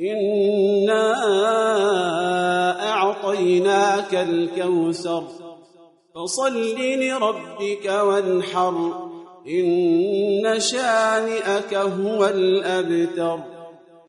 إنا أعطيناك الكوثر. فصل لربك وانحر. إن شانئك هو الأبتر.